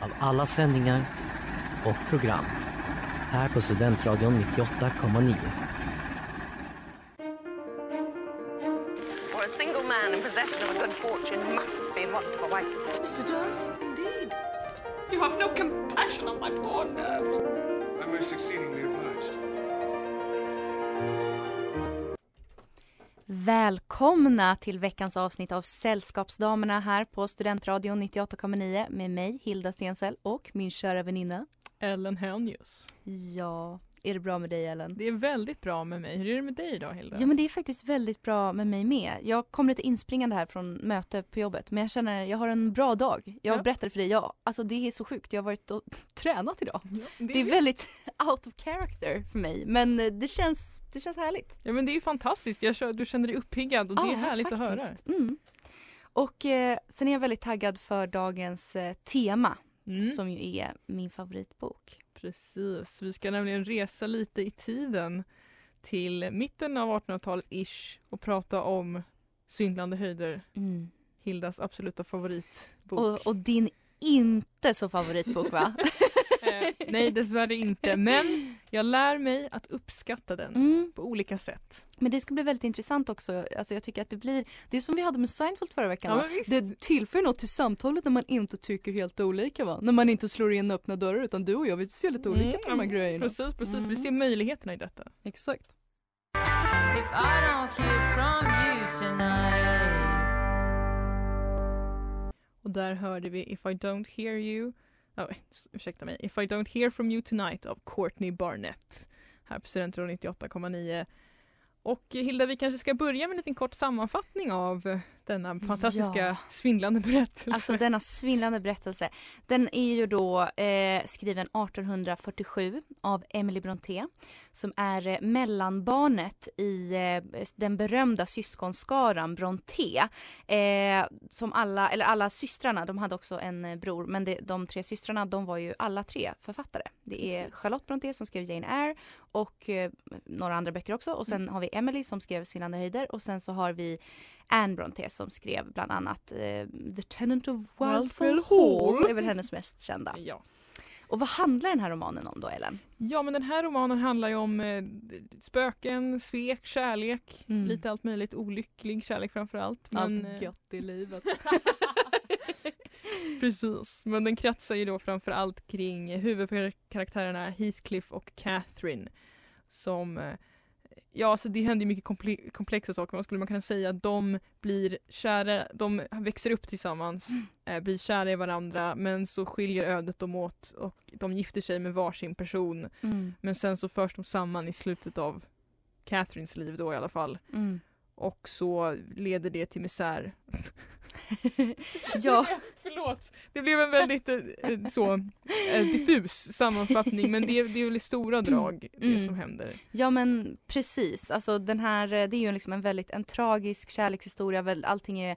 av alla sändningar och program här på Studentradion 98,9. For a single man in possession of a good fortune must be want of a wife. Mr. Darcy, indeed. You have no compassion on my poor nerves. Välkomna till veckans avsnitt av Sällskapsdamerna här på Studentradion 98,9 med mig Hilda Stensel och min kära väninna. Ellen Helnius. Ja, är det bra med dig Ellen? Det är väldigt bra med mig. Hur är det med dig idag Hilda? Jo men det är faktiskt väldigt bra med mig med. Jag kom lite inspringande här från möte på jobbet men jag känner jag har en bra dag. Jag Ja. berättade för dig, jag, alltså det är så sjukt. Jag har varit och tränat idag. Ja, Det är visst- väldigt out of character för mig men eh, det känns, det känns härligt. Ja men det är ju fantastiskt. Jag kör, du känner dig uppiggad och det är Ja, härligt att höra. faktiskt. Mm. Och eh, sen är jag väldigt taggad för dagens eh, tema Mm. som ju är min favoritbok. Precis. Vi ska nämligen resa lite i tiden till mitten av 1800-talet ish och prata om Svindlande höjder, Hildas absoluta favoritbok. Och, och din inte så favoritbok va? Eh, nej dessvärre inte men jag lär mig att uppskatta den Mm. på olika sätt. Men det ska bli väldigt intressant också. Alltså jag tycker att det blir, det är som vi hade med Seinfeld förra veckan Ja. Det tillför något till samtalet när man inte tycker helt olika va? När man inte slår in öppna dörrar utan du och jag vi ser lite olika Mm, på de här ja, grejerna. Precis, precis. Vi Mm. ser möjligheterna i detta. Exakt. If I don't hear from you tonight. Och där hörde vi If I don't hear you oh, ursäkta mig, If I don't hear from you tonight av Courtney Barnett. Här på Studentradion 98,9 och Hilda, vi kanske ska börja med en liten kort sammanfattning av eh, denna fantastiska Ja. svindlande berättelse. Alltså denna svindlande berättelse. Den är ju då eh, skriven 1847 av Emily Brontë som är eh, mellanbarnet i eh, den berömda syskonskaran Brontë. Eh, som alla, eller alla systrarna, de hade också en eh, bror, men det, de tre systrarna de var ju alla tre författare. Det är Precis. Charlotte Brontë som skrev Jane Eyre och eh, några andra böcker också och sen har vi Emily som skrev Svindlande höjder och sen så har vi Anne Brontë som skrev bland annat eh, The Tenant of Wildfell Hall. Det är väl hennes mest kända. Ja. Och vad handlar den här romanen om då Ellen? ja, men den här romanen handlar ju om eh, spöken, svek, kärlek, Mm. lite allt möjligt, olycklig kärlek framför allt. Men, eh, gött i livet. Precis, men den kretsar ju då framför allt kring huvudkaraktärerna Heathcliff och Catherine som eh, Ja, alltså det händer mycket komple- komplexa saker. Vad skulle man kunna säga? De blir kära, de växer upp tillsammans, eh, blir kära i varandra men så skiljer ödet dem åt och de gifter sig med varsin person. Mm. Men sen så förs de samman i slutet av Catherines liv då i alla fall. Mm. Och så leder det till misär. Ja, Förlåt, det blev en väldigt eh, eh, så eh, diffus sammanfattning men det är, det är väl i stora drag det Mm. som händer. ja men precis. Alltså den här, det är ju liksom en väldigt en tragisk kärlekshistoria. Allting är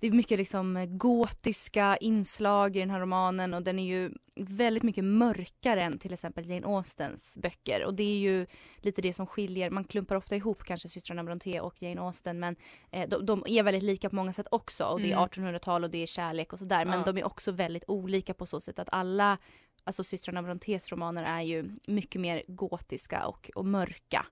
det är mycket liksom gotiska inslag i den här romanen och den är ju väldigt mycket mörkare än till exempel Jane Austens böcker. Och det är ju lite det som skiljer, man klumpar ofta ihop kanske systrarna Brontë och Jane Austen men eh, de, de är väldigt lika på många sätt också och det är Mm. 1800-tal och det är kärlek och sådär men Ja. de är också väldigt olika på så sätt att alla Alltså systrarna Brontës romaner är ju mycket mer gotiska och, och mörka.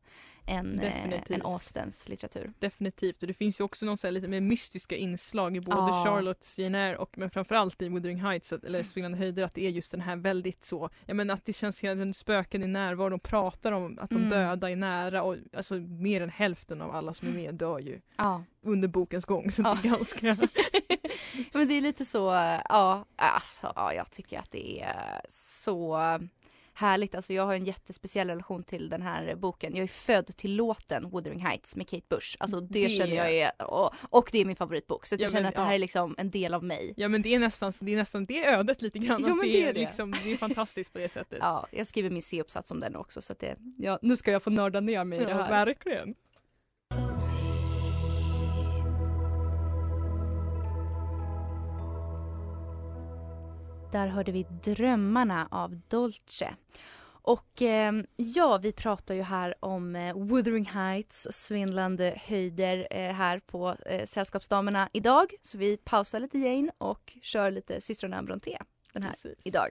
Än, eh, Definitivt. än Austens litteratur. Definitivt. Och det finns ju också någon lite mer mystiska inslag i både Ja. Charlottes Jane Eyre och men framförallt i Wuthering Heights att- eller Svindlande höjder att det är just den här väldigt så, ja men att det känns hela spöken i närvaro, de pratar om att de Mm. döda är nära och alltså mer än hälften av alla som är med dör ju Ja. under bokens gång så Ja. det är ganska Men det är lite så, ja, alltså, ja, jag tycker att det är så härligt. Alltså jag har en jättespeciell relation till den här boken. Jag är född till låten Wuthering Heights med Kate Bush. Alltså det, Det- känner jag är, och, och det är min favoritbok. Så att Ja, jag känner men, att det här ja. är liksom en del av mig. Ja men det är nästan, det är nästan det ödet lite grann. Jo, men det, det är det. Liksom, det är fantastiskt på det sättet. Ja, jag skriver min C-uppsats om den också så att det, ja, nu ska jag få nörda ner mig i det Ja, här. verkligen. Där hörde vi Drömmarna av Dolce. Och eh, ja, vi pratar ju här om eh, Wuthering Heights, svindlande höjder eh, här på eh, Sällskapsdamerna idag. Så vi pausar lite Jane och kör lite systrarna Brontë den här Precis. idag.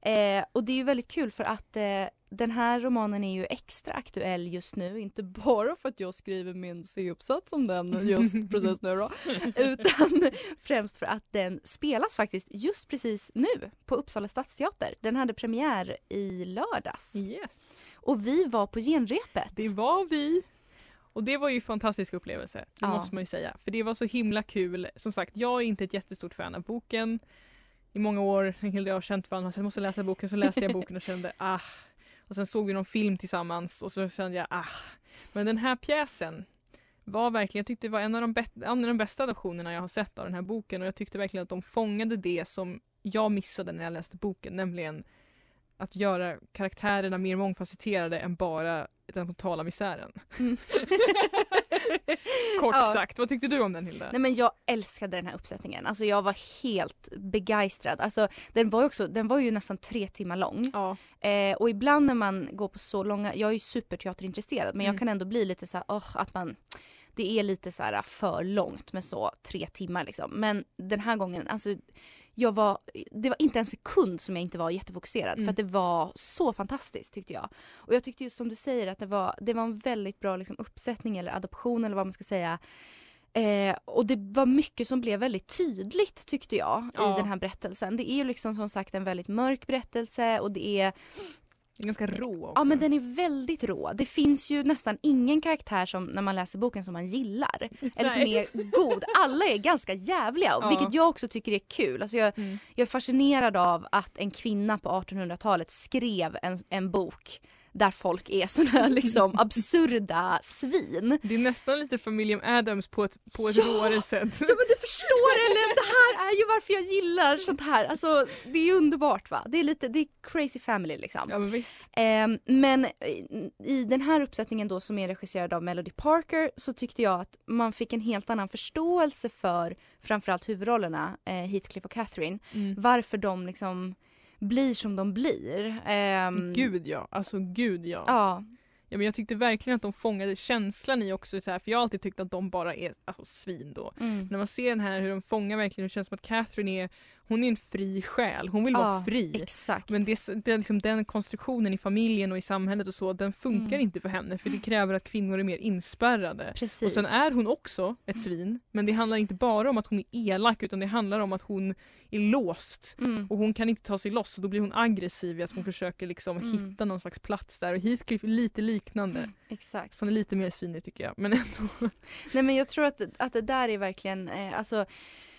Eh, och det är ju väldigt kul för att eh, den här romanen är ju extra aktuell just nu, inte bara för att jag skriver min C-uppsats om den just precis nu då, utan främst för att den spelas faktiskt just precis nu på Uppsala stadsteater. Den hade premiär i lördags Yes. och vi var på genrepet. Det var vi. Och det var ju en fantastisk upplevelse, det Ja. måste man ju säga. För det var så himla kul. Som sagt, jag är inte ett jättestort fan av boken. I många år, en hel del har känt varandra, så jag måste läsa boken. Så läste jag boken och kände ah. Och sen såg vi någon film tillsammans och så kände jag ah. Men den här pjäsen var verkligen, jag tyckte det var en av de, en av de bästa adaptionerna jag har sett av den här boken och jag tyckte verkligen att de fångade det som jag missade när jag läste boken, nämligen att göra karaktärerna mer mångfacetterade än bara den totala misären. Mm. Kort Ja. sagt, vad tyckte du om den Hilda? Nej men jag älskade den här uppsättningen. Alltså jag var helt begeistrad. Alltså den var ju också, den var ju nästan tre timmar lång. Ja, Eh, och ibland när man går på så långa, jag är ju superteaterintresserad men Mm. jag kan ändå bli lite så här, åh, att man det är lite så här för långt med så tre timmar liksom. Men den här gången, alltså jag var, det var inte en sekund som jag inte var jättefokuserad Mm. för att det var så fantastiskt tyckte jag. Och jag tyckte just som du säger att det var, det var en väldigt bra liksom, uppsättning eller adoption eller vad man ska säga. Eh, och det var mycket som blev väldigt tydligt tyckte jag Ja. i den här berättelsen. Det är ju liksom som sagt en väldigt mörk berättelse och det är den är ganska rå också. Ja men den är väldigt rå. Det finns ju nästan ingen karaktär som när man läser boken som man gillar. Eller som Nej. är god. Alla är ganska jävliga Ja. vilket jag också tycker är kul. Alltså jag, Mm. jag är fascinerad av att en kvinna på 1800-talet skrev en, en bok där folk är såna här liksom absurda svin. Det är nästan lite familjen Adams på ett, på ett Ja! råare sätt. Ja men du förstår eller det här är ju varför jag gillar sånt här. Alltså det är underbart va. Det är lite, det är crazy family liksom. Ja men visst. Ehm, men i- den här uppsättningen då som är regisserad av Melody Parker så tyckte jag att man fick en helt annan förståelse för framförallt huvudrollerna eh, Heathcliff och Catherine. Mm. Varför de liksom blir som de blir. Ehm, Gud ja, alltså gud ja. Ja, ja. men jag tyckte verkligen att de fångade känslan i också så här, för jag har alltid tyckt att de bara är alltså, svin då. mm. När man ser den här hur de fångar verkligen, det känns som att Catherine är, hon är en fri själ, hon vill vara Ja, fri. exakt. Men det, det liksom den konstruktionen i familjen och i samhället och så, den funkar Mm. inte för henne för det kräver att kvinnor är mer inspärrade. Precis. Och sen är hon också ett svin, men det handlar inte bara om att hon är elak utan det handlar om att hon är låst Mm. och hon kan inte ta sig loss och då blir hon aggressiv i att hon försöker liksom Mm. hitta någon slags plats där och Heathcliff är lite liknande. Exakt. Så han är lite mer svinig tycker jag. Men ändå. Nej men jag tror att, att det där är verkligen eh, alltså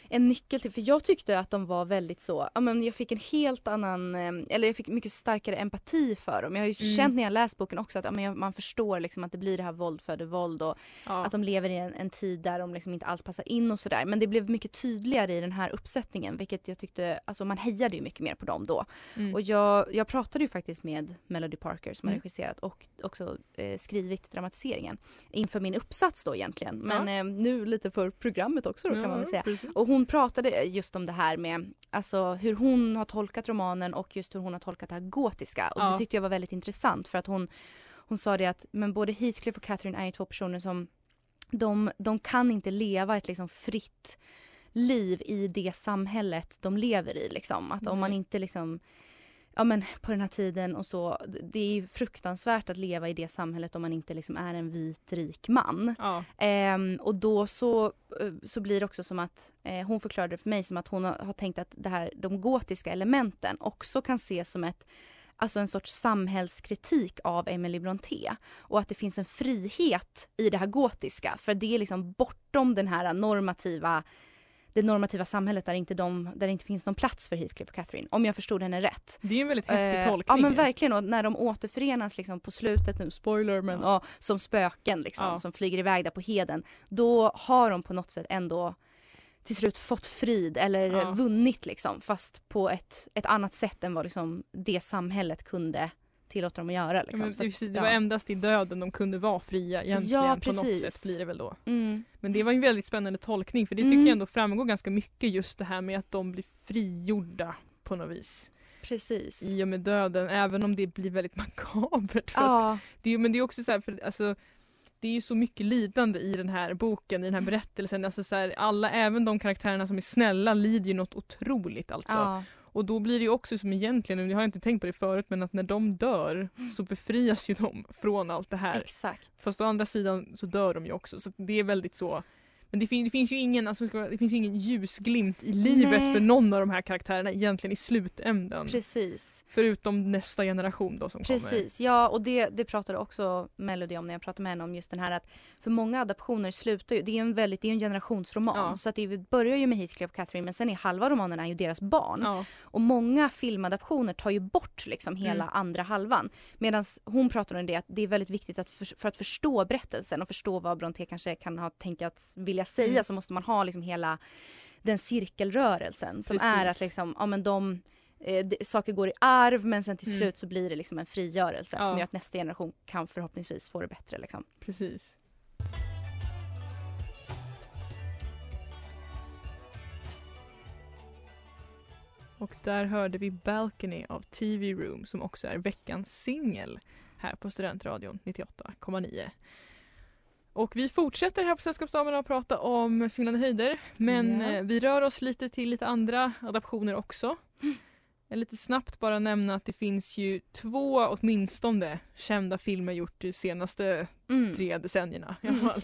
en nyckel till, för jag tyckte att de var väldigt så, ja men jag fick en helt annan, eh, eller jag fick mycket starkare empati för dem. Jag har ju Mm. känt när jag läst boken också att ja, men man förstår liksom att det blir det här våld föder våld och Ja. att de lever i en, en tid där de liksom inte alls passar in och sådär. Men det blev mycket tydligare i den här uppsättningen vilket jag tyckte, alltså man hejade ju mycket mer på dem då. Mm. Och jag, jag pratade ju faktiskt med Melody Parker som har Mm. regisserat och också eh, skrivit dramatiseringen inför min uppsats då egentligen. Men eh, nu lite för programmet också då kan man väl säga. precis. Och hon pratade just om det här med alltså, hur hon har tolkat romanen och just hur hon har tolkat det här gotiska. Och Ja. det tyckte jag var väldigt intressant för att hon, hon sa det att men både Heathcliff och Catherine är ju två personer som de, de kan inte leva ett liksom fritt liv i det samhället de lever i. Liksom. Att om man inte liksom ja men på den här tiden och så. Det är ju fruktansvärt att leva i det samhället om man inte liksom är en vit rik man. Ja. Ehm, och då så, eh, så blir det också som att eh, hon förklarade det för mig som att hon har, har tänkt att det här, de gotiska elementen också kan ses som ett Alltså en sorts samhällskritik av Emily Brontë. Och att det finns en frihet i det här gotiska. För det är liksom bortom den här normativa det normativa samhället där inte, de, där det inte finns någon plats för Heathcliff och Catherine. Om jag förstod henne rätt. Det är en väldigt häftig Eh, tolkning. Ja men verkligen och när de återförenas liksom på slutet nu, spoiler men ja, som spöken liksom Ja. som flyger iväg där på heden. Då har de på något sätt ändå till slut fått frid eller Ja. vunnit liksom fast på ett, ett annat sätt än vad liksom det samhället kunde tillåta dem att göra. Ja, Liksom. men Så att, precis, det var ja. endast i döden de kunde vara fria egentligen Ja, på något precis. sätt blir det väl då. Mm. Men det var en väldigt spännande tolkning för det tycker Mm. jag ändå framgår ganska mycket just det här med att de blir frigjorda på något vis. Precis. I och med döden, även om det blir väldigt makabert. För att Ja, det, är- men det är också så här, för alltså det är ju så mycket lidande i den här boken, i den här berättelsen. Alltså så här, alla, även de karaktärerna som är snälla lider ju något otroligt alltså. ja, Och då blir det ju också som egentligen, jag har inte tänkt på det förut, men att när de dör så befrias ju de från allt det här. exakt. Fast å andra sidan så dör de ju också så det är väldigt så men det, fin- det finns ju ingen, alltså, det finns ingen ljusglimt i livet Nej. för någon av de här karaktärerna egentligen i slutändan. Precis. Förutom nästa generation då som kommer. Precis, ja och det, det pratade också Melody om när jag pratade med henne om just den här att för många adaptioner slutar ju, det är en väldigt, det är en generationsroman Ja. så att det börjar ju med Heathcliff och Catherine men sen är halva romanen är ju deras barn Ja, och många filmadaptioner tar ju bort liksom hela Mm. andra halvan medan hon pratar om det att det är väldigt viktigt att för, för att förstå berättelsen och förstå vad Brontë kanske kan ha tänkt att vilja säga Mm. så måste man ha liksom hela den cirkelrörelsen som Precis. är att liksom, ja men de eh, saker går i arv men sen till Mm. slut så blir det liksom en frigörelse Ja. som gör att nästa generation kan förhoppningsvis få det bättre. Liksom. precis. Och där hörde vi Balcony av TV Room som också är veckans singel här på Studentradion 98,9. Och vi fortsätter här på Sällskapsdamerna att prata om Svindlande höjder men eh, vi rör oss lite till lite andra adaptioner också. Jag lite snabbt bara nämna att det finns ju två åtminstone kända filmer gjort de senaste Mm. tre decennierna. i alla fall.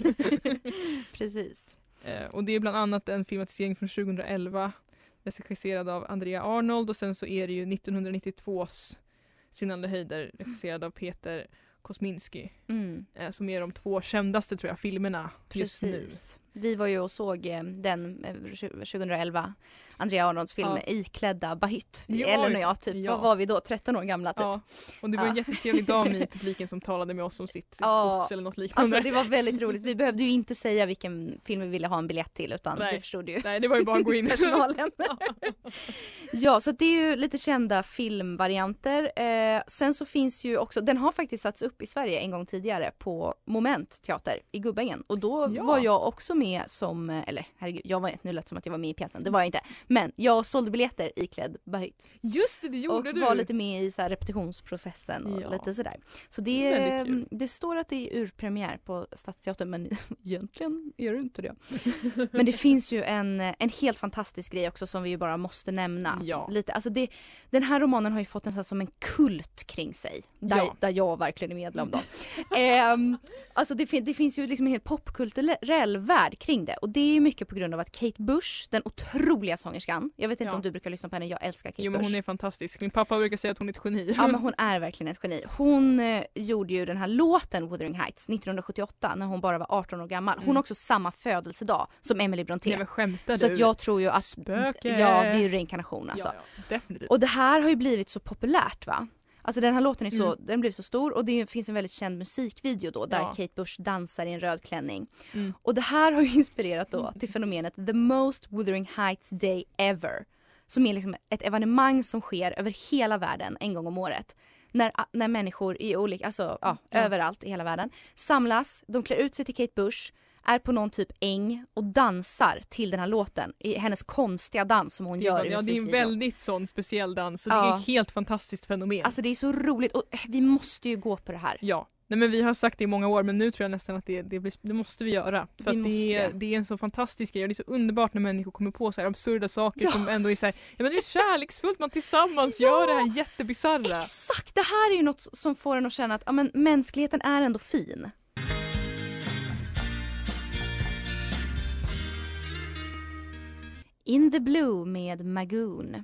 Precis. Eh, och det är bland annat en filmatisering från 2011 regisserad av Andrea Arnold och sen så är det ju 1992s Svindlande höjder regisserad av Peter Kosminski Mm. eh, som är de två kändaste tror jag filmerna just nu. Vi var ju och såg eh, den eh, 2011, Andrea Arnolds film Ja. Iklädda Bahytt. Ja, Ellen och jag, typ, ja. vad var vi då? 13 år gamla typ. Ja, och det var en jättetrevlig dam i publiken som talade med oss om sitt Ja. gods eller något liknande. Alltså det var väldigt roligt. Vi behövde ju inte säga vilken film vi ville ha en biljett till utan Nej. det förstod ju Nej det var ju bara att gå in. personalen. ja, så det är ju lite kända filmvarianter. Eh, sen så finns ju också, den har faktiskt satts upp i Sverige en gång tidigare på Moment teater i Gubbängen och då var jag också med som, eh, eller herregud, jag var, nu lät det som att jag var med i pjäsen, det var jag inte. Men jag sålde biljetter iklädd Bahytt Just det, det gjorde och du! var lite med i så repetitionsprocessen och Ja. lite sådär. Så det, Väldigt kul. det står att det är urpremiär på Stadsteatern men egentligen är det inte det. Men det finns ju en, en helt fantastisk grej också som vi ju bara måste nämna. Ja. Lite. Alltså det, den här romanen har ju fått nästan som en kult kring sig. Där, Ja. där jag verkligen är medlem då. Ehm, alltså det, det finns ju liksom en helt popkulturell värld kring det och det är ju mycket på grund av att Kate Bush, den otroliga sångerskan, jag vet inte Ja. om du brukar lyssna på henne, jag älskar Kate Jo men Bush. hon är fantastisk. Min pappa brukar säga att hon är ett geni. Ja men hon är verkligen ett geni. Hon eh, gjorde ju den här låten Wuthering Heights 1978 när hon bara var 18 år gammal. Hon Mm. har också samma födelsedag som Emily Nej Brontë. men skämtar Så du? att jag tror ju att, Spöke! ja det är ju reinkarnation alltså. Ja, ja, definitivt. Och det här har ju blivit så populärt va? Alltså den här låten är så, Mm. den blev så stor och det finns en väldigt känd musikvideo då där Ja. Kate Bush dansar i en röd klänning. Mm. Och det här har ju inspirerat då till fenomenet The Most Wuthering Heights Day Ever. Som är liksom ett evenemang som sker över hela världen en gång om året. När, när människor i olika, alltså ja, Ja. överallt i hela världen samlas, de klär ut sig till Kate Bush, är på någon typ äng och dansar till den här låten. I hennes konstiga dans som hon Det gör i ja, det är en väldigt sån speciell dans det Ja. är ett helt fantastiskt fenomen. Alltså det är så roligt och eh, vi måste ju gå på det här. ja, Nej men vi har sagt det i många år men nu tror jag nästan att det, det, blir, det måste vi göra. För Vi det, är, det. det är en så fantastisk grej och det är så underbart när människor kommer på så här absurda saker Ja. som ändå är så här, ja men det är kärleksfullt, man tillsammans Ja. gör det här jättebisarra. Exakt, det här är ju något som får en att känna att ja, men, mänskligheten är ändå fin. In the Blue med Magoon.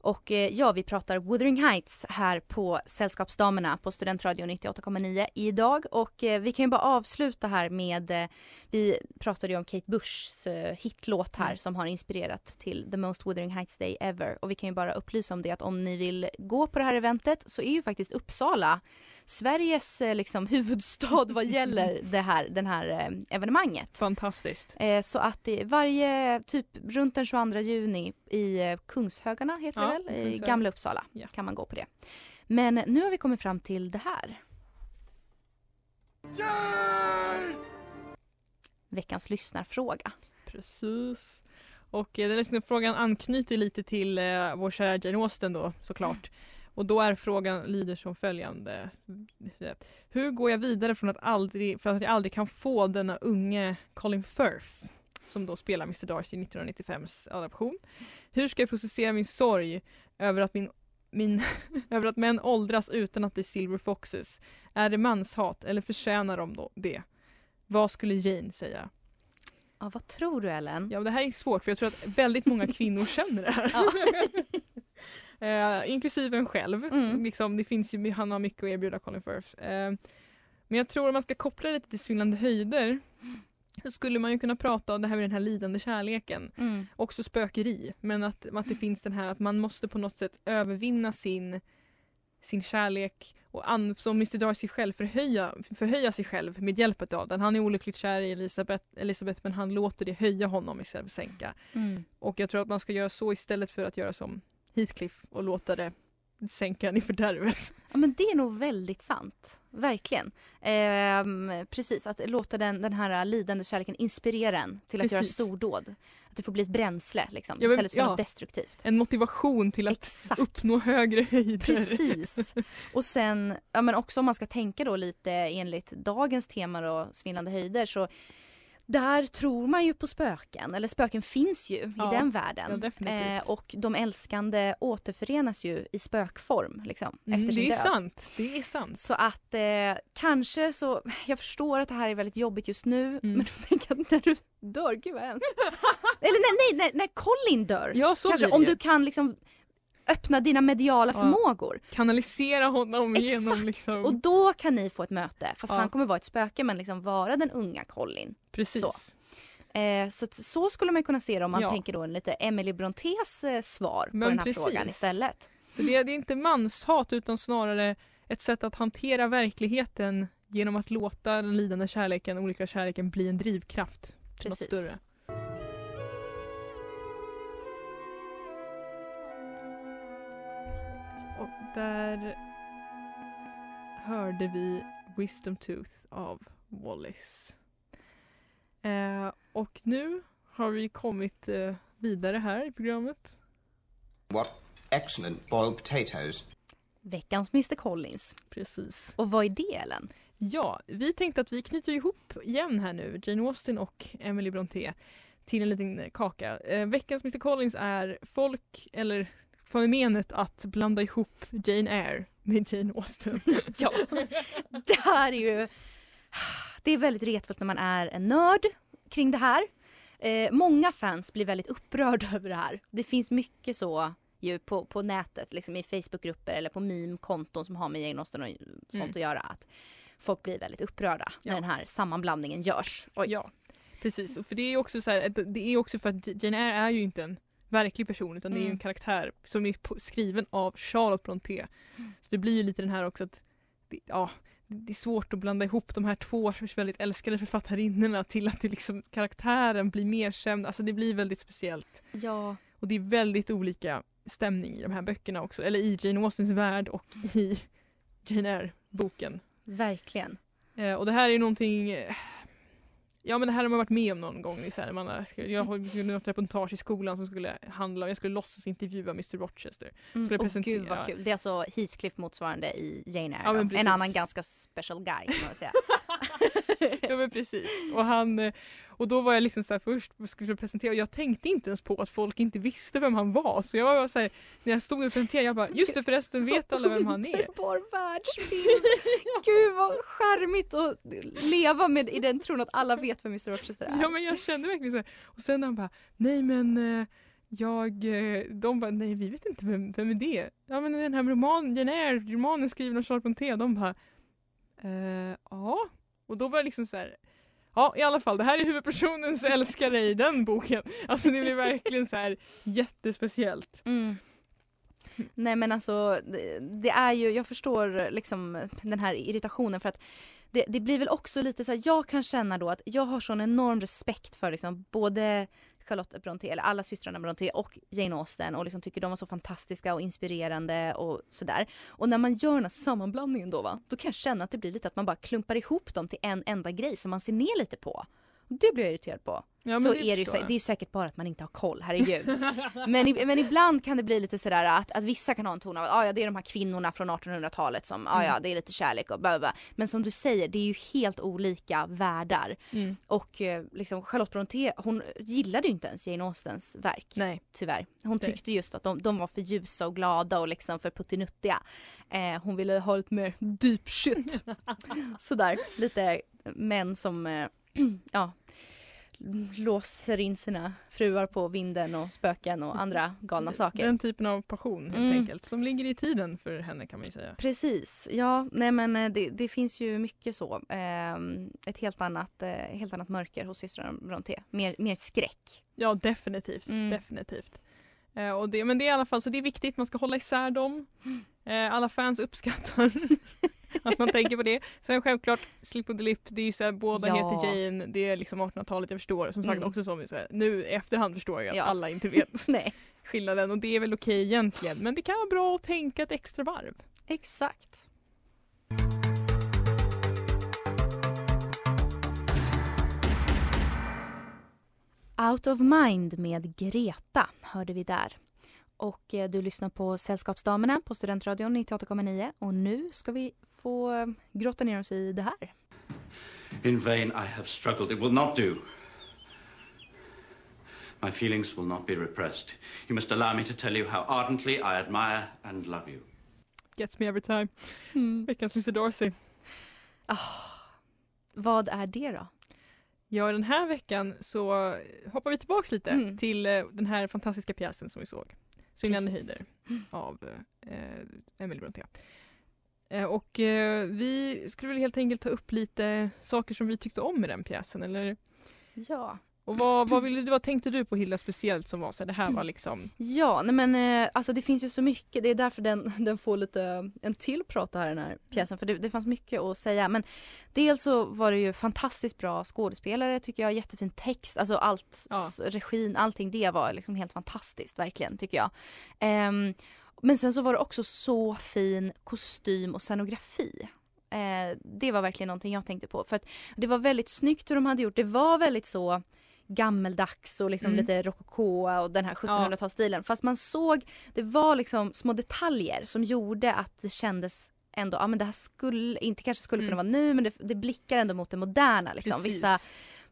Och eh, ja, vi pratar Wuthering Heights här på Sällskapsdamerna på Studentradion 98,9 idag. Och eh, vi kan ju bara avsluta här med, eh, vi pratade ju om Kate Bushs hitlåt här Mm. som har inspirerat till The Most Wuthering Heights Day Ever. Och vi kan ju bara upplysa om det att om ni vill gå på det här eventet så är ju faktiskt Uppsala Sveriges eh, liksom, huvudstad vad gäller det här, den här eh, evenemanget. Fantastiskt. Eh, så att det, varje, typ runt den 22 juni i Kungshögarna heter Ja, det väl, i. Gamla Uppsala Ja. kan man gå på det. Men nu har vi kommit fram till det här. Veckans lyssnarfråga. Precis. Och den liksom, frågan anknyter lite till eh, vår kära Jane Austen då såklart. Och då är frågan lyder som följande. Hur går jag vidare från att aldrig, för att jag aldrig kan få denna unge Colin Firth som då spelar Mr Darcy i 1995s adaption. Hur ska jag processera min sorg över att min min, över att män åldras utan att bli silver foxes. Är det manshat eller förtjänar de då det? Vad skulle Jane säga? Ja, vad tror du Ellen? Ja, det här är svårt för jag tror att väldigt många kvinnor känner det här. Ja. eh, inklusive en själv. Mm. Liksom, det finns ju, han har mycket att erbjuda Colin Firth. Eh, men jag tror om man ska koppla det till svindlande höjder så skulle man ju kunna prata om det här med den här lidande kärleken. Mm. Också spökeri, men att, att det finns den här att man måste på något sätt övervinna sin, sin kärlek och an, som Mr Darcy själv förhöja, förhöja sig själv med hjälp av den. Han är olyckligt kär i Elisabeth, Elisabeth men han låter det höja honom istället för sänka. Mm. Och jag tror att man ska göra så istället för att göra som Heathcliff och låta det sänka en i fördärvet. Ja men det är nog väldigt sant. Verkligen. Ehm, precis, att låta den, den här lidande kärleken inspirera en till att göra Precis. stordåd. Att det får bli ett bränsle liksom, Ja, men- istället för ja. något destruktivt. En motivation till att Exakt. uppnå högre höjder. Precis. Och sen, ja men också om man ska tänka då lite enligt dagens tema då, svindlande höjder så där tror man ju på spöken, eller spöken finns ju Ja, i den världen. ja, definitivt. och de älskande återförenas ju i spökform liksom, Mm, efter sin det är död. sant. Det är sant. Så att eh, kanske så, jag förstår att det här är väldigt jobbigt just nu Mm. men tänk att när du dör, gud vad hemskt. Eller nej, nej, när, när Colin dör. Ja, kanske det om du kan liksom öppna dina mediala Ja. förmågor. Kanalisera honom genom Exakt. liksom... Och då kan ni få ett möte. Fast Ja. han kommer vara ett spöke men liksom vara den unga Colin. Precis. så. Eh, så, så skulle man kunna se det om man Ja. tänker då en lite Emily Brontes eh, svar Men på den här precis. frågan istället. Så det, det är inte manshat utan snarare ett sätt att hantera verkligheten genom att låta den lidande kärleken, olika kärleken, bli en drivkraft. till Något Precis. större. Där hörde vi Wisdom Tooth av Wallis. Eh, och nu har vi kommit eh, vidare här i programmet. What excellent boiled potatoes. Veckans Mr Collins. Precis. Och vad är det Ellen? Ja, vi tänkte att vi knyter ihop igen här nu, Jane Austen och Emily Brontë till en liten kaka. Eh, veckans Mr Collins är folk, eller fenomenet att blanda ihop Jane Eyre med Jane Austen. Ja, det här är ju... Det är väldigt retfullt när man är en nörd kring det här. Eh, många fans blir väldigt upprörda över det här. Det finns mycket så ju på, på nätet, liksom i Facebookgrupper eller på meme-konton som har med Jane Austen och sånt Mm. att göra. Att folk blir väldigt upprörda Ja. när den här sammanblandningen görs. Oj. Ja, precis. Och För det är också så här, det är också för att Jane Eyre är ju inte en verklig person utan det är ju en Mm. karaktär som är skriven av Charlotte Brontë. Så det blir ju lite den här också att det, ja, det är svårt att blanda ihop de här två väldigt älskade författarinnorna till att det liksom, karaktären blir mer känd. Alltså det blir väldigt speciellt. Ja, Och det är väldigt olika stämning i de här böckerna också. Eller i Jane Austens värld och i Jane Eyre-boken. verkligen. Eh, och det här är någonting... Ja men det här har man varit med om någon gång. Så här, man har, jag har gjort något reportage i skolan som skulle handla om, jag skulle låtsas intervjua Mr Rochester. Mm. Skulle Åh, presentera- gud vad kul. Det är alltså Heathcliff motsvarande i Jane Eyre. Ja, en annan ganska special guy kan man säga. ja men precis. Och, han, eh, och då var jag liksom så här först skulle presentera och jag tänkte inte ens på att folk inte visste vem han var. Så jag var så här, när jag stod och presenterade jag bara just det förresten vet alla vem han är. Underbar världsbild! Gud vad charmigt att leva med i den tron att alla vet vem Mr Rochester är. Ja men jag kände verkligen så här. Och sen han bara nej men eh, jag, eh, de bara nej vi vet inte vem, vem är det? Ja men den här romanen, Jane Eyre, romanen skriven av Charles Brontë, de bara eh, ja. Och då var det liksom så här. Ja i alla fall det här är huvudpersonens älskare i den boken. Alltså det blir verkligen så här jättespeciellt. Mm. Nej men alltså det, det är ju, jag förstår liksom den här irritationen för att det, det blir väl också lite så här, jag kan känna då att jag har sån enorm respekt för liksom både Charlotte Brontë, eller alla systrarna Brontë och Jane Austen och liksom tycker de var så fantastiska och inspirerande och sådär. Och när man gör den här sammanblandningen då va, då kan jag känna att det blir lite att man bara klumpar ihop dem till en enda grej som man ser ner lite på. Det blir jag irriterad på. Ja, så men är det ju, jag. det är säkert bara att man inte har koll, herregud. Men, men ibland kan det bli lite sådär att, att vissa kan ha en ton av att ah, ja, det är de här kvinnorna från 1800-talet som, ah, ja det är lite kärlek och bla, bla, bla. Men som du säger, det är ju helt olika världar. Mm. Och eh, liksom Charlotte Brontë, hon gillade ju inte ens Jane Austens verk. Nej. Tyvärr. Hon tyckte just att de, de var för ljusa och glada och liksom för puttinuttiga. Eh, hon ville ha lite mer deep shit. Sådär, lite män som eh, ja, låser in sina fruar på vinden och spöken och andra galna Precis, saker. Den typen av passion helt Mm. enkelt. Som ligger i tiden för henne kan man ju säga. Precis, ja nej men eh, det, det finns ju mycket så. Eh, ett helt annat, eh, helt annat mörker hos systrarna Brontë. Mer, mer skräck. Ja definitivt. Mm. definitivt. Eh, och det, men det är i alla fall så det är viktigt, man ska hålla isär dem. Mm. Alla fans uppskattar att man tänker på det. Sen självklart Slip of the Lip, det är ju så här, båda Ja. heter Jane, det är liksom 1800-talet, jag förstår. Som sagt Mm. också som säger, nu i efterhand förstår jag att Ja. alla inte vet Nej, skillnaden och det är väl okej egentligen. Men det kan vara bra att tänka ett extra varv. exakt. Out of Mind med Greta hörde vi där. Och eh, du lyssnar på Sällskapsdamerna på Studentradion 98,9 och nu ska vi få eh, grotta ner oss i det här. In vain I have struggled. It will not do. My feelings will not be repressed. You must allow me to tell you how ardently I admire and love you. Gets me every time. Mm. Veckans Mr Darcy. Vad är det då? Ja, den här veckan så hoppar vi tillbaks lite Mm. till eh, den här fantastiska pjäsen som vi såg. Svindlande höjder av eh, Emily Brontë. Eh, och eh, vi skulle väl helt enkelt ta upp lite saker som vi tyckte om med den pjäsen. Eller? Ja. Och vad, vad, ville du, vad tänkte du på Hilda speciellt som var så här, det här var liksom Ja, nej men eh, alltså det finns ju så mycket. Det är därför den, den får lite en till prata här den här pjäsen. För det, det fanns mycket att säga. Men dels så var det ju fantastiskt bra skådespelare tycker jag. Jättefin text. Alltså allt, Ja. regin, allting det var liksom helt fantastiskt verkligen tycker jag. Ehm, men sen så var det också så fin kostym och scenografi. Eh, det var verkligen någonting jag tänkte på. För att det var väldigt snyggt hur de hade gjort. Det var väldigt så gammeldags och liksom Mm. lite rococó och den här 1700-talsstilen. Fast man såg, det var liksom små detaljer som gjorde att det kändes ändå, ja men det här skulle, inte kanske skulle kunna Mm. vara nu men det, det blickar ändå mot det moderna liksom. Precis. Vissa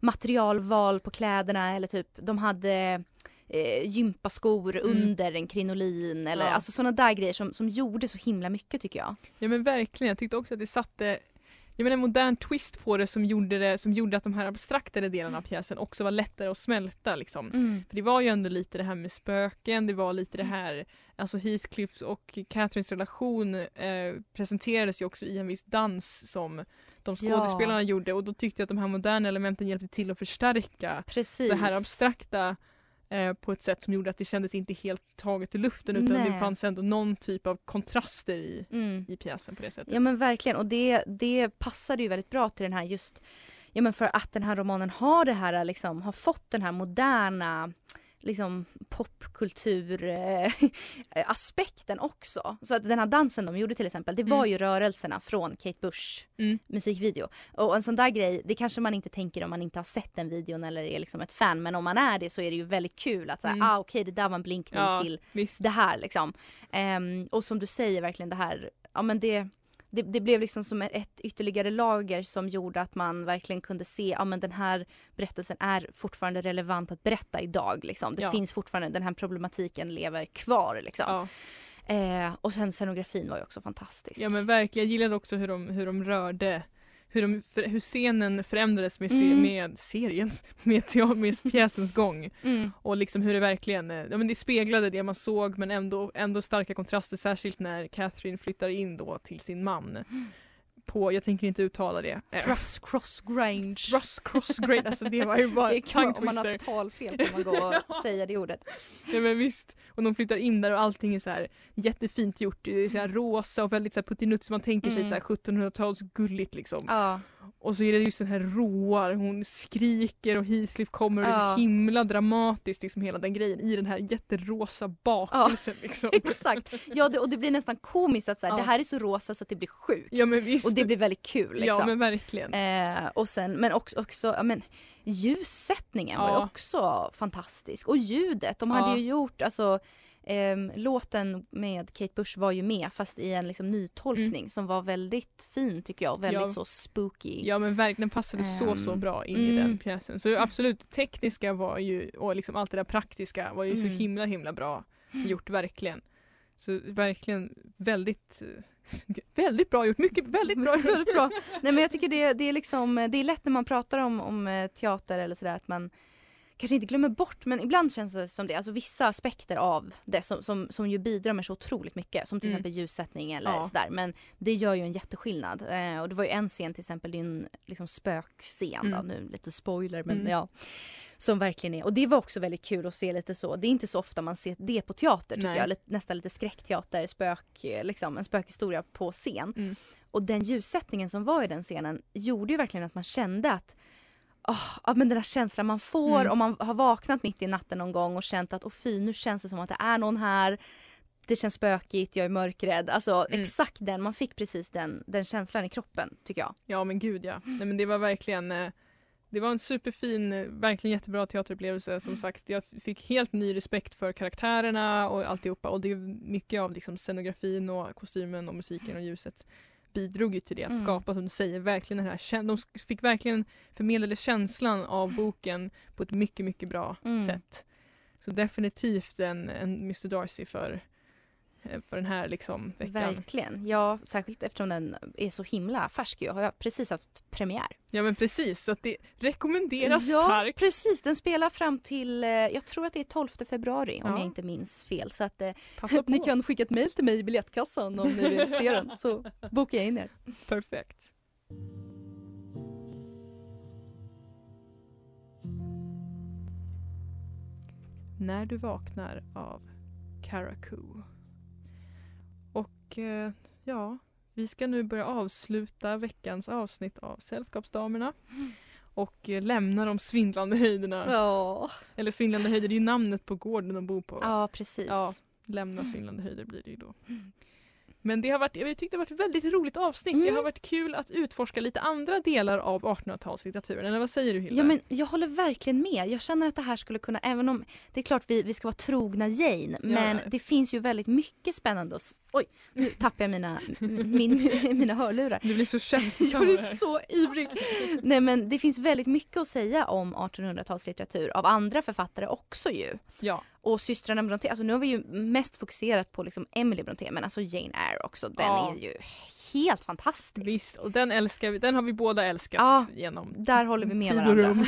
materialval på kläderna eller typ de hade eh, gympaskor Mm. under en krinolin eller Ja. alltså sådana där grejer som, som gjorde så himla mycket tycker jag. Ja men verkligen, jag tyckte också att det satte jag menar, en modern twist på det som gjorde, det som gjorde att de här abstraktare delarna av pjäsen också var lättare att smälta. Liksom. För det var ju ändå lite det här med spöken, det var lite det här, alltså Heathcliffs och Catherines relation eh, presenterades ju också i en viss dans som de Ja. skådespelarna gjorde och då tyckte jag att de här moderna elementen hjälpte till att förstärka Precis. det här abstrakta eh, på ett sätt som gjorde att det kändes inte helt taget i luften utan Nej. det fanns ändå någon typ av kontraster i, Mm. i pjäsen på det sättet. Ja men verkligen och det, det passade ju väldigt bra till den här just Ja men för att den här romanen har det här liksom, har fått den här moderna liksom popkultur eh, också. Så att den här dansen de gjorde till exempel, det var Mm. ju rörelserna från Kate Bush Mm. musikvideo. Och en sån där grej, det kanske man inte tänker om man inte har sett den videon eller är liksom ett fan. Men om man är det så är det ju väldigt kul att säga, Mm. ah okej det där var en blinkning Ja, till visst. det här liksom. Ehm, och som du säger verkligen det här, ja men det det, det blev liksom som ett, ytterligare lager som gjorde att man verkligen kunde se, ja men den här berättelsen är fortfarande relevant att berätta idag liksom. Det Ja. finns fortfarande, den här problematiken lever kvar liksom. Ja. Eh, och sen scenografin var ju också fantastisk. ja men verkligen, jag gillade också hur de, hur de rörde hur, de, hur scenen förändrades med, Mm. med seriens, med, teo- med pjäsens gång. Mm. Och liksom hur det verkligen, eh, ja men det speglade det man såg men ändå, ändå starka kontraster särskilt när Catherine flyttar in då till sin man. På, jag tänker inte uttala det. Eh, Cross, Grange. Russ Cross Great, alltså det var ju bara det kan, om man har talfel kan man gå och Ja. säga det ordet. Ja men visst. Och de flyttar in där och allting är så här jättefint gjort. Det är så här rosa och väldigt så här puttinutt så man tänker sig Mm. så här 1700-tals gulligt liksom. Ja. Och så är det just den här råa, hon skriker och Heathcliff kommer och det är Ja. så himla dramatiskt liksom hela den grejen i den här jätterosa bakelsen liksom. Exakt. Ja, det, och det blir nästan komiskt att så här, Ja. det här är så rosa så att det blir sjukt. Ja men visst. Och det blir väldigt kul liksom. Ja men verkligen. Eh, och sen, men också, också ja, men, ljussättningen var ju Ja. också fantastisk. Och ljudet, de Ja. hade ju gjort, alltså ehm, låten med Kate Bush var ju med fast i en liksom, nytolkning som var väldigt fin tycker jag. Väldigt Mm. Ja. så spooky. Ja men verkligen passade så så Ehm, bra in i mm. den pjäsen. Så absolut, tekniska var ju och liksom allt det där praktiska var ju Mm. så himla himla bra gjort verkligen. Så verkligen väldigt eh, väldigt bra gjort, mycket väldigt bra gjort. Bra. Nej men jag tycker det, det är liksom, det är lätt när man pratar om, om eh, teater eller sådär att man kanske inte glömmer bort men ibland känns det som det, alltså vissa aspekter av det som, som, som ju bidrar med så otroligt mycket som till Mm. exempel ljussättning eller Ja. sådär men det gör ju en jätteskillnad eh, och det var ju en scen till exempel, det är en liksom spökscen då, Mm. nu lite spoiler men Mm. ja som verkligen är, och det var också väldigt kul att se lite så, det är inte så ofta man ser det på teater tycker Nej. jag, lite, nästan lite skräckteater, spök, liksom en spökhistoria på scen. Mm. Och den ljussättningen som var i den scenen gjorde ju verkligen att man kände att ja, men den här känslan man får Mm. om man har vaknat mitt i natten någon gång och känt att åh fy nu känns det som att det är någon här. Det känns spökigt, jag är mörkrädd. Alltså Mm. exakt den, man fick precis den, den känslan i kroppen tycker jag. Ja men gud ja. Nej, men det var verkligen eh, det var en superfin, eh, verkligen jättebra teaterupplevelse. Som sagt, jag fick helt ny respekt för karaktärerna och alltihopa. Och det är mycket av liksom scenografin och kostymen och musiken och ljuset bidrog ju till det. Att Mm. skapa, som du säger, verkligen den här De fick verkligen förmedlade känslan av boken på ett mycket, mycket bra Mm. sätt. Så definitivt en, en Mr Darcy för, för den här liksom veckan. Verkligen. Ja, särskilt eftersom den är så himla färsk ju. Har jag precis haft premiär. Ja men precis, så att det rekommenderas ja, starkt. precis. Den spelar fram till, eh, jag tror att det är 12 februari om Ja. jag inte minns fel. Så att eh, Passa på. ni kan skicka ett mejl till mig i biljettkassan om ni vill se den. Så bokar jag in er. Perfekt. När du vaknar av Karakou. Eh, ja, vi ska nu börja avsluta veckans avsnitt av Sällskapsdamerna. Och eh, lämna de svindlande höjderna. Ja, Eller svindlande höjder, det är ju namnet på gården de bor på. ja precis. Ja. Lämna svindlande höjder blir det ju då. Men det har varit, jag tyckte det har varit ett väldigt roligt avsnitt. Det Mm. har varit kul att utforska lite andra delar av 1800-talslitteraturen. Eller vad säger du Hilda? Ja men jag håller verkligen med. Jag känner att det här skulle kunna, även om det är klart vi, vi ska vara trogna Jane, men det finns ju väldigt mycket spännande att... s- Oj, nu tappar jag mina, min, mina hörlurar. Du blir så känslosam Jag är det så ivrig. Nej men det finns väldigt mycket att säga om 1800-talslitteratur av andra författare också ju. Ja, Och systrarna Brontë, alltså nu har vi ju mest fokuserat på liksom Emily Brontë men alltså Jane Eyre också, den Ja. är ju helt fantastisk. visst. Och den älskar vi. Den har vi båda älskat Ja. genom Där håller vi med varandra.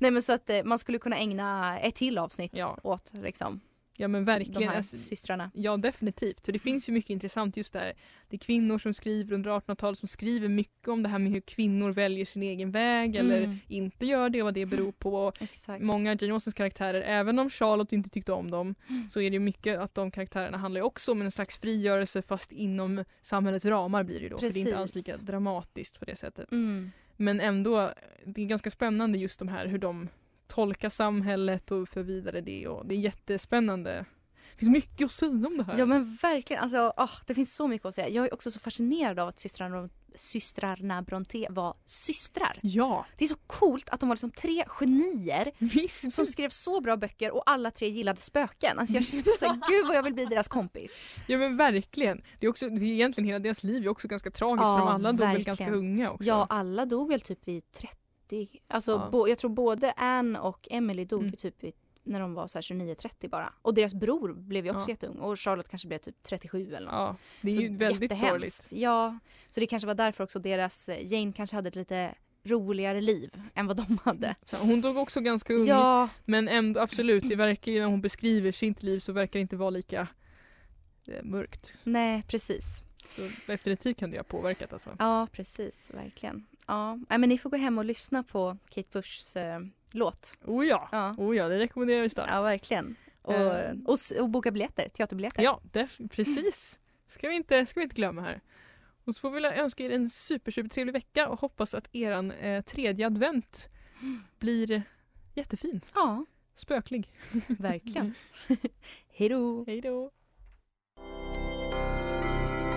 Nej men så att eh, man skulle kunna ägna ett till avsnitt Ja. åt liksom, Ja men de verkligen. här Alltså, systrarna. Ja definitivt. Så det finns ju mycket intressant just där. Det är kvinnor som skriver under 1800-talet som skriver mycket om det här med hur kvinnor väljer sin egen väg eller Mm. inte gör det och vad det beror på. Exakt. Många av Jane Austens karaktärer, även om Charlotte inte tyckte om dem, Mm. så är det ju mycket att de karaktärerna handlar ju också om en slags frigörelse fast inom samhällets ramar blir det då. För det är inte alls Precis. lika dramatiskt på det sättet. Mm. Men ändå, det är ganska spännande just de här hur de tolka samhället och för vidare det och det är jättespännande. Det finns mycket att säga om det här. Ja men verkligen, alltså, ah, det finns så mycket att säga. Jag är också så fascinerad av att systrarna, systrarna Brontë var systrar. Ja, Det är så coolt att de var liksom tre genier visst. som skrev så bra böcker och alla tre gillade spöken. Alltså jag känner så här, gud vad jag vill bli deras kompis. Ja men verkligen. Det är, också, det är egentligen hela deras liv är också ganska tragiskt Ja, för de alla dog väl verkligen. ganska unga också. Ja, alla dog väl typ vid 30. Alltså Ja. bo, jag tror både Anne och Emily dog Mm. typ vid, när de var så här 29-30 bara. Och deras bror blev ju också Ja. jätteung och Charlotte kanske blev typ 37 eller något. Ja, det är Så ju väldigt jättehemskt. sorgligt. Ja, så det kanske var därför också deras, eh, Jane kanske hade ett lite roligare liv än vad de hade. Hon dog också ganska ung. Ja, Men ändå absolut, det verkar ju när hon beskriver sitt liv så verkar det inte vara lika eh, mörkt. nej precis. Så definitivt kan det ha påverkat alltså. Ja, precis, verkligen. Ja, Nej, men ni får gå hem och lyssna på Kate Bushs eh, låt. Oh ja. Ja. oh ja, det rekommenderar vi starkt. Ja, verkligen. Och, Eh. och, och boka biljetter, teaterbiljetter. Ja, def- precis. Ska vi, inte, ska vi inte glömma här. Och så får vi önska er en super, super trevlig vecka och hoppas att eran eh, tredje advent blir jättefin. Ja, Spöklig. verkligen. Hej då! Hej då.